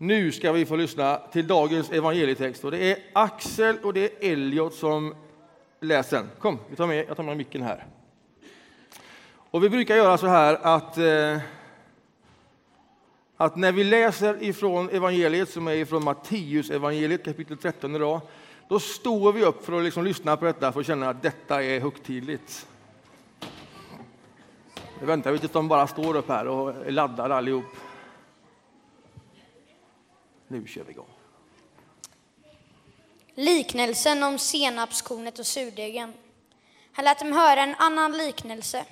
Nu ska vi få lyssna till dagens evangelietext. Och det är Axel och det är Elliot som läser den. Kom, vi tar med, jag tar med micken här. Och vi brukar göra så här att, eh, att när vi läser ifrån evangeliet som är ifrån Matteus evangeliet kapitel 13 idag, då står vi upp för att liksom lyssna på detta för att känna att detta är högtidligt. Nu väntar vi tills de bara står upp här och är laddade allihop. Nu kör vi igång. Liknelsen om senapskornet och surdegen. Han lät dem höra en annan liknelse.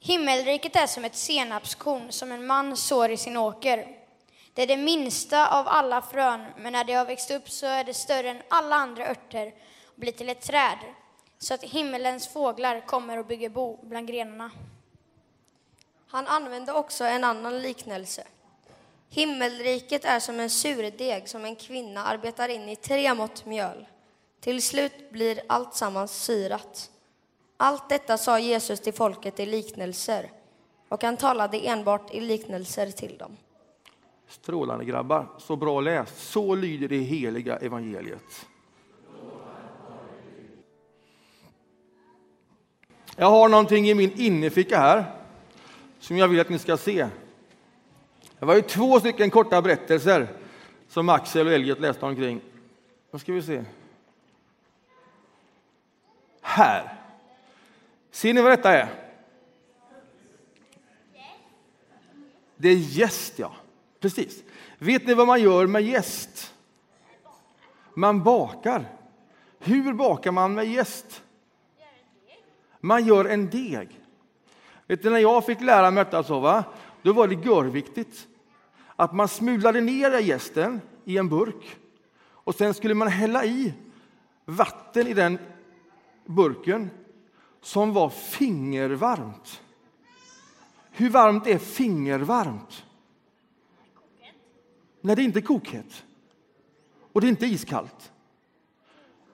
Himmelriket är som ett senapskorn som en man sår i sin åker. Det är det minsta av alla frön, men när det har växt upp så är det större än alla andra örter och blir till ett träd, så att himmelens fåglar kommer och bygger bo bland grenarna. Han använde också en annan liknelse. Himmelriket är som en surdeg som en kvinna arbetar in i tre mått mjöl. Till slut blir allt sammans syrat. Allt detta sa Jesus till folket i liknelser och han talade enbart i liknelser till dem. Strålande grabbar, så bra läst. Så lyder det heliga evangeliet. Jag har någonting i min innerficka här som jag vill att ni ska se. Det var ju två stycken korta berättelser som Axel och Elliot läste omkring. Vad ska vi se? Här. Ser ni vad detta är? Det är gäst, ja. Precis. Vet ni vad man gör med gäst? Man bakar. Hur bakar man med gäst? Man gör en deg. Vet ni, när jag fick lära mig detta så, va? då var det görviktigt att man smulade ner gästen i en burk och sen skulle man hälla i vatten i den burken som var fingervarmt. Hur varmt är fingervarmt? När det är inte är kokhett och det är inte iskallt.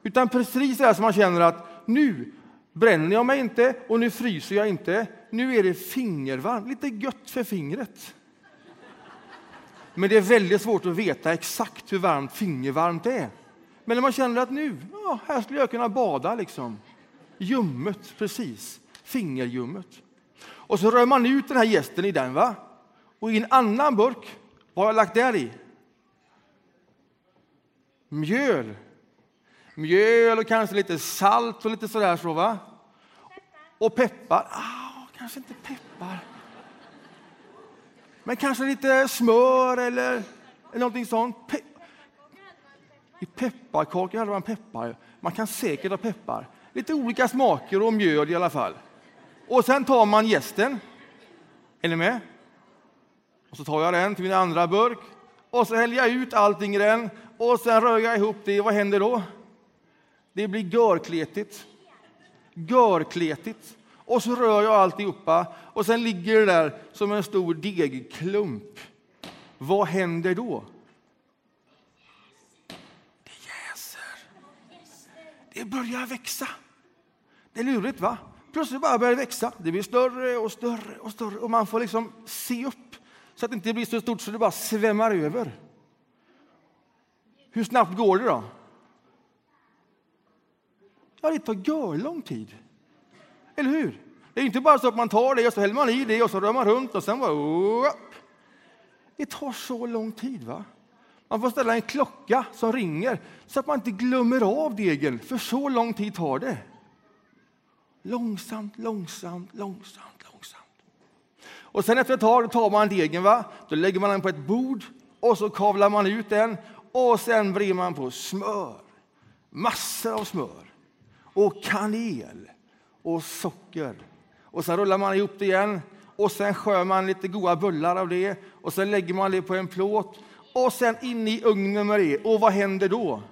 Utan precis det som man känner att nu bränner jag mig inte och nu fryser jag inte. Nu är det fingervarmt, lite gött för fingret. Men det är väldigt svårt att veta exakt hur varmt fingervarmt det är. Men när man känner att nu, ja, här skulle jag kunna bada liksom. Ljummet, precis. Fingerljummet. Och så rör man ut den här gästen i den. va? Och i en annan burk, vad har jag lagt där i? Mjöl. Mjöl och kanske lite salt och lite sådär så va? Och peppar. Ah, kanske inte peppar. Men kanske lite smör eller, eller någonting sånt. Pe I pepparkakor hade man peppar. Man kan säkert ha peppar. Lite olika smaker och mjöl i alla fall. Och sen tar man gästen. Är ni med? Och så tar jag den till min andra burk. Och så häller jag ut allting i den. Och sen rör jag ihop det. Vad händer då? Det blir görkletigt. Görkletigt. Och så rör jag alltihopa och sen ligger det där som en stor degklump. Vad händer då? Det jäser. Det börjar växa. Det är lurigt, va? Plötsligt bara börjar det växa. Det blir större och större och större och man får liksom se upp så att det inte blir så stort så det bara svämmar över. Hur snabbt går det då? Ja, det tar görlång tid. Eller hur? Det är inte bara så att man tar det och så häller man i det och så rör man runt och sen bara upp. Det tar så lång tid. va? Man får ställa en klocka som ringer så att man inte glömmer av degen, för så lång tid tar det. Långsamt, långsamt, långsamt, långsamt. Och sen efter ett tag tar man degen, va? då lägger man den på ett bord och så kavlar man ut den och sen vrider man på smör. Massor av smör och kanel och socker. Och sen rullar man ihop det igen och sen skör man lite goda bullar av det och sen lägger man det på en plåt och sen in i ugnen med det. Och vad händer då?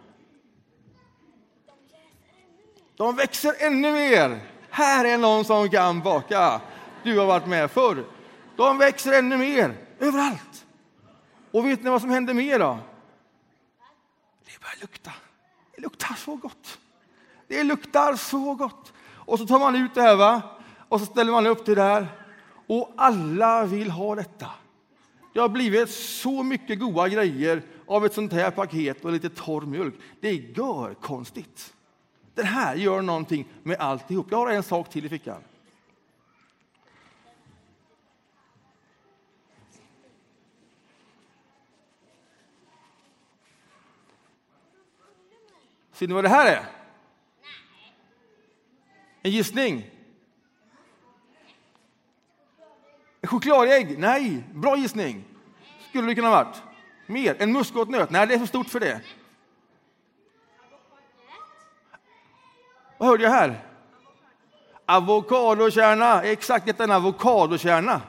De växer ännu mer. Här är någon som kan baka. Du har varit med förr. De växer ännu mer, överallt. Och vet ni vad som händer mer då? Det börjar lukta. Det luktar så gott. Det luktar så gott. Och så tar man ut det här va? och så ställer man upp det där. Och alla vill ha detta. Det har blivit så mycket goda grejer av ett sånt här paket och lite torr mjölk. Det är gör konstigt. Det här gör någonting med alltihop. Jag har en sak till i fickan. Ser ni vad det här är? En gissning? En chokladägg? Nej, bra gissning. Skulle det kunna ha varit. Mer? En muskotnöt? Nej, det är för stort för det. Vad hörde jag här? Avokadokärna. Exakt, detta är en avokadokärna.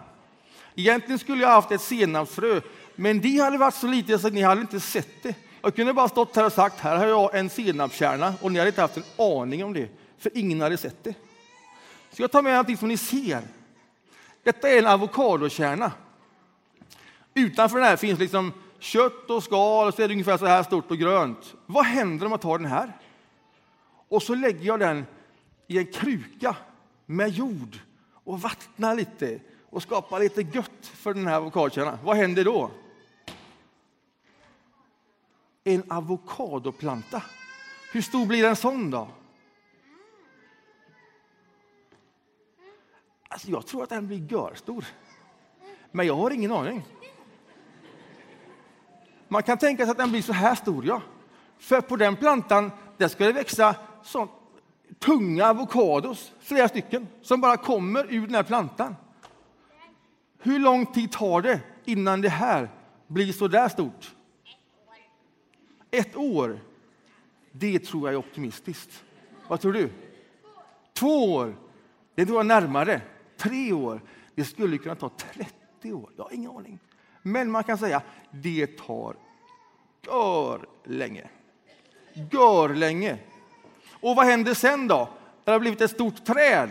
Egentligen skulle jag haft ett senapsfrö, men det hade varit så lite så att ni hade inte sett det. Jag kunde bara stått här och sagt, här har jag en senapskärna och ni hade inte haft en aning om det, för ingen hade sett det. Så jag tar med någonting som ni ser. Detta är en avokadokärna. Utanför den här finns liksom kött och skal och så är det ungefär så här stort och grönt. Vad händer om jag tar den här? Och så lägger jag den i en kruka med jord och vattnar lite och skapar lite gött för den här avokadokärnan. Vad händer då? En avokadoplanta. Hur stor blir en sån då? Alltså jag tror att den blir görstor. Men jag har ingen aning. Man kan tänka sig att den blir så här stor, ja. För på den plantan där ska det växa sånt, tunga avokados, flera stycken, som bara kommer ur den här plantan. Hur lång tid tar det innan det här blir så där stort? Ett år. Det tror jag är optimistiskt. Vad tror du? Två år. Det tror jag är närmare. Tre år. Det skulle kunna ta 30 år. Jag har ingen aning. Men man kan säga det tar gör länge. Gör länge. Och vad händer sen då? Det har blivit ett stort träd.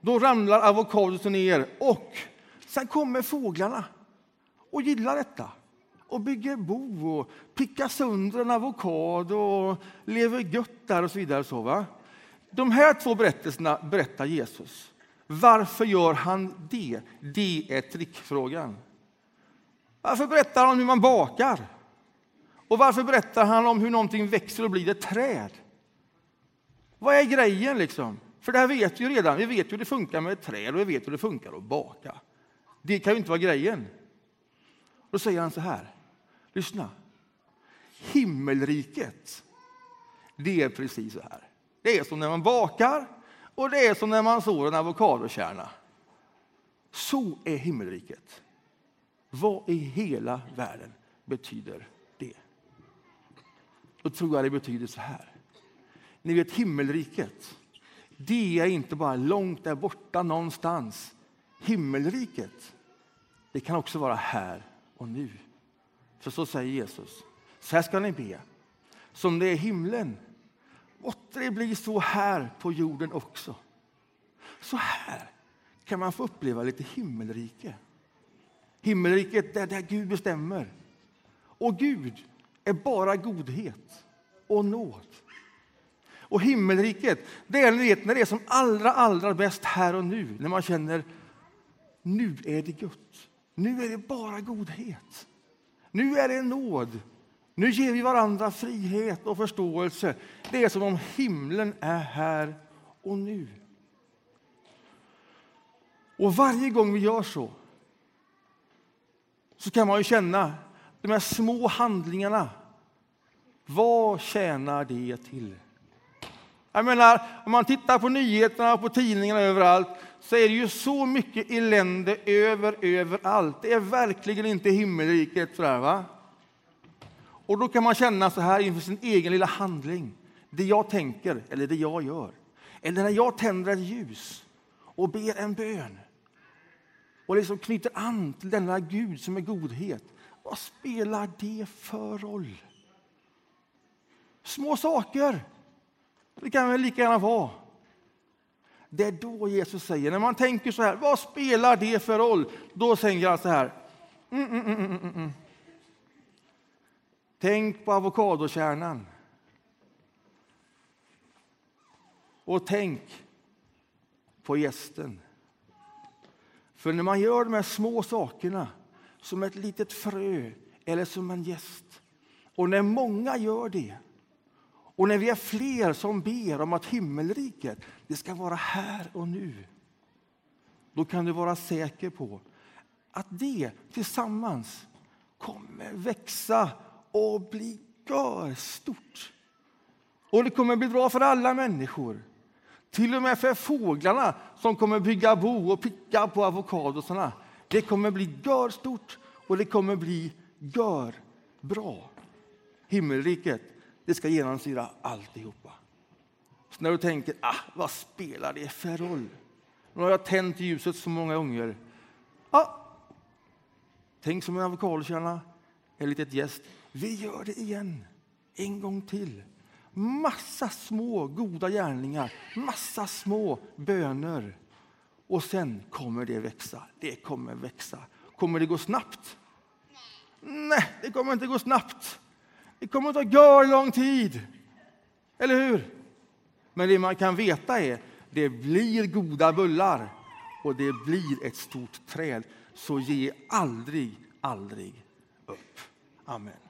Då ramlar avokadosen ner och sen kommer fåglarna och gillar detta och bygger bo och pickar sönder en avokado och lever gött där och så vidare. Så, va? De här två berättelserna berättar Jesus. Varför gör han det? Det är trickfrågan. Varför berättar han om hur man bakar? Och varför berättar han om hur någonting växer och blir ett träd? Vad är grejen liksom? För det här vet vi ju redan. Vi vet hur det funkar med ett träd och vi vet hur det funkar att baka. Det kan ju inte vara grejen. Då säger han så här. Lyssna. Himmelriket, det är precis så här. Det är som när man bakar och det är som när man sår en avokadokärna. Så är himmelriket. Vad i hela världen betyder det? Då tror jag det betyder så här. Ni vet himmelriket, det är inte bara långt där borta någonstans. Himmelriket, det kan också vara här och nu. För så säger Jesus. Så här ska ni be. Som det är i himlen, måtte det bli så här på jorden också. Så här kan man få uppleva lite himmelrike. Himmelriket är där Gud bestämmer. Och Gud är bara godhet och nåd. Och himmelriket, det är vet, när det är som allra, allra bäst här och nu. När man känner, nu är det gott. Nu är det bara godhet. Nu är det nåd. Nu ger vi varandra frihet och förståelse. Det är som om himlen är här och nu. Och varje gång vi gör så så kan man ju känna de här små handlingarna. Vad tjänar det till? Jag menar, om man tittar på nyheterna och på tidningarna överallt så är det ju så mycket elände över överallt. Det är verkligen inte himmelriket. Sådär, va? Och då kan man känna så här inför sin egen lilla handling. Det jag tänker eller det jag gör. Eller när jag tänder ett ljus och ber en bön och liksom knyter an till denna Gud som är godhet. Vad spelar det för roll? Små saker. Det kan väl lika gärna vara. Det är då Jesus säger, när man tänker så här, vad spelar det för roll? Då säger han så här, mm, mm, mm, mm, mm. mm, mm tänk på avokadokärnan. Och tänk på gästen. För när man gör de här små sakerna, som ett litet frö eller som en gäst, och när många gör det, och när vi är fler som ber om att himmelriket det ska vara här och nu, då kan du vara säker på att det tillsammans kommer växa och bli stort. Och det kommer bli bra för alla människor. Till och med för fåglarna som kommer bygga bo och picka på avokadosarna. Det kommer bli stort och det kommer bli gör bra. Himmelriket, det ska genomsyra alltihopa. Så när du tänker, ah, vad spelar det för roll? Nu har jag tänt ljuset så många gånger. Ah, tänk som en avokadokärna, ett litet gäst. Vi gör det igen, en gång till. Massa små goda gärningar, massa små böner. Och sen kommer det växa. Det kommer växa. Kommer det gå snabbt? Nej, det kommer inte gå snabbt. Det kommer att ta gör lång tid. Eller hur? Men det man kan veta är det blir goda bullar och det blir ett stort träd. Så ge aldrig, aldrig upp. Amen.